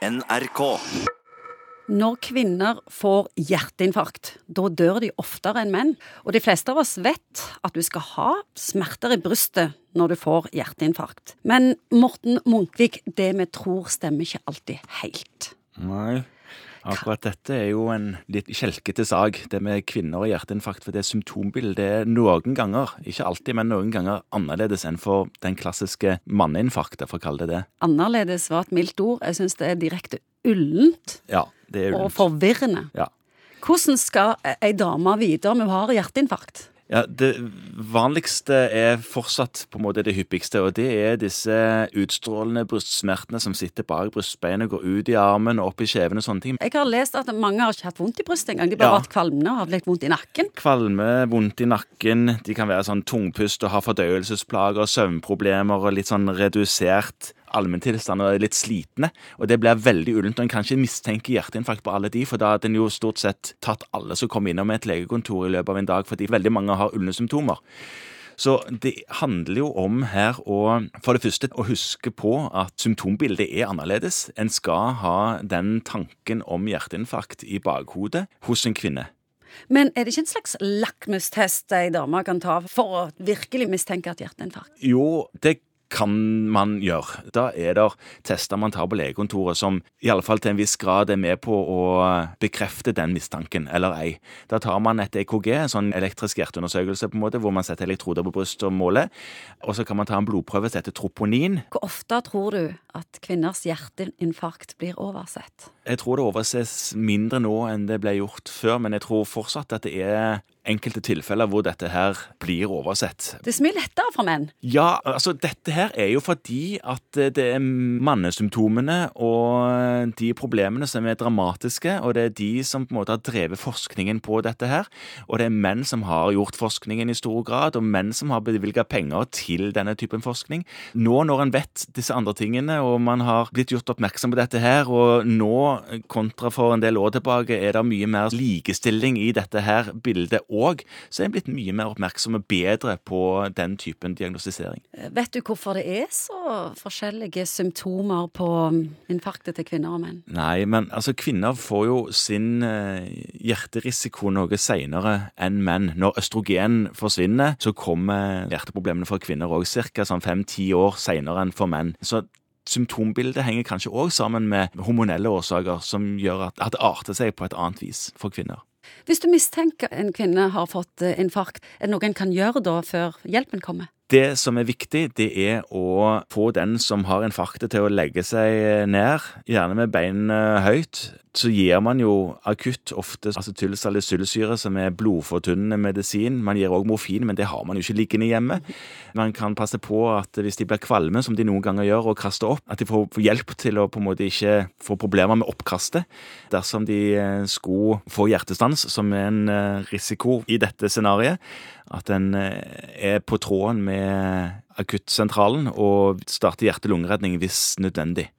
NRK. Når kvinner får hjerteinfarkt, da dør de oftere enn menn. Og de fleste av oss vet at du skal ha smerter i brystet når du får hjerteinfarkt. Men Morten Munkvik, det vi tror stemmer ikke alltid helt. Nei. Akkurat dette er jo en litt kjelkete sak, det med kvinner og hjerteinfarkt. For det symptombildet er noen ganger, ikke alltid, men noen ganger annerledes enn for den klassiske manneinfarktet, for å kalle det det. Annerledes var et mildt ord. Jeg syns det er direkte ullent Ja, det er og forvirrende. Ja. Hvordan skal ei dame vite om hun har hjerteinfarkt? Ja, Det vanligste er fortsatt på en måte det hyppigste, og det er disse utstrålende brystsmertene som sitter bak brystbeinet, går ut i armen og opp i kjeven og sånne ting. Jeg har lest at mange har ikke hatt vondt i brystet engang. De bare Ja. har vært kvalmende og har litt vondt i nakken. Kvalme, vondt i nakken, de kan være sånn tungpust og ha fordøyelsesplager, søvnproblemer og litt sånn redusert allmenntilstand og er litt slitne. Og det blir veldig ullent. og En kan ikke mistenke hjerteinfarkt på alle de, for da hadde en jo stort sett tatt alle som kom innom et legekontor i løpet av en dag, fordi veldig mange har ulne symptomer. Så det handler jo om her å for det første å huske på at symptombildet er annerledes. En skal ha den tanken om hjerteinfarkt i bakhodet hos en kvinne. Men er det ikke en slags lakmustest ei dame kan ta for å virkelig mistenke et hjerteinfarkt? Jo, det kan man gjøre. Da er det tester man tar på legekontoret som i alle fall til en viss grad er med på å bekrefte den mistanken, eller ei. Da tar man et EKG, en sånn elektrisk hjerteundersøkelse, på en måte, hvor man setter elektroder på brystet og måler. Og så kan man ta en blodprøve som heter troponin. Hvor ofte tror du at kvinners hjerteinfarkt blir oversett? Jeg tror det overses mindre nå enn det ble gjort før, men jeg tror fortsatt at det er enkelte tilfeller hvor dette her blir oversett. Det er så mye lettere for menn. Ja, altså dette her er jo fordi at det er mannesymptomene og de problemene som er dramatiske, og det er de som på en måte har drevet forskningen på dette her. Og det er menn som har gjort forskningen i stor grad, og menn som har bevilga penger til denne typen forskning. Nå når en vet disse andre tingene, og man har blitt gjort oppmerksom på dette her, og nå kontra for en del år tilbake er det mye mer likestilling i dette her bildet òg, så er en blitt mye mer oppmerksom og bedre på den typen diagnostisering. Vet du hvorfor det er så forskjellige symptomer på infarktet til kvinner og menn? Nei, men altså kvinner får jo sin eh, hjerterisiko noe seinere enn menn. Når østrogen forsvinner, så kommer hjerteproblemene for kvinner òg ca. sånn fem-ti år seinere enn for menn. Så symptombildet henger kanskje òg sammen med hormonelle årsaker som gjør at det arter seg på et annet vis for kvinner. Hvis du mistenker en kvinne har fått eh, infarkt, er det noe en kan gjøre da før hjelpen kommer? Det som er viktig, det er å få den som har infarktet til å legge seg ned, gjerne med bein høyt. Så gir man jo akutt ofte acetylsalicylsyre, som er blodfortynnende medisin. Man gir òg morfin, men det har man jo ikke liggende hjemme. Man kan passe på at hvis de blir kvalme, som de noen ganger gjør, og kaster opp, at de får hjelp til å på en måte ikke få problemer med oppkastet. Dersom de eh, skulle få hjertestans, som er en eh, risiko i dette scenarioet, at en eh, er på tråden med akuttsentralen og starter hjerte-lungeredning hvis nødvendig.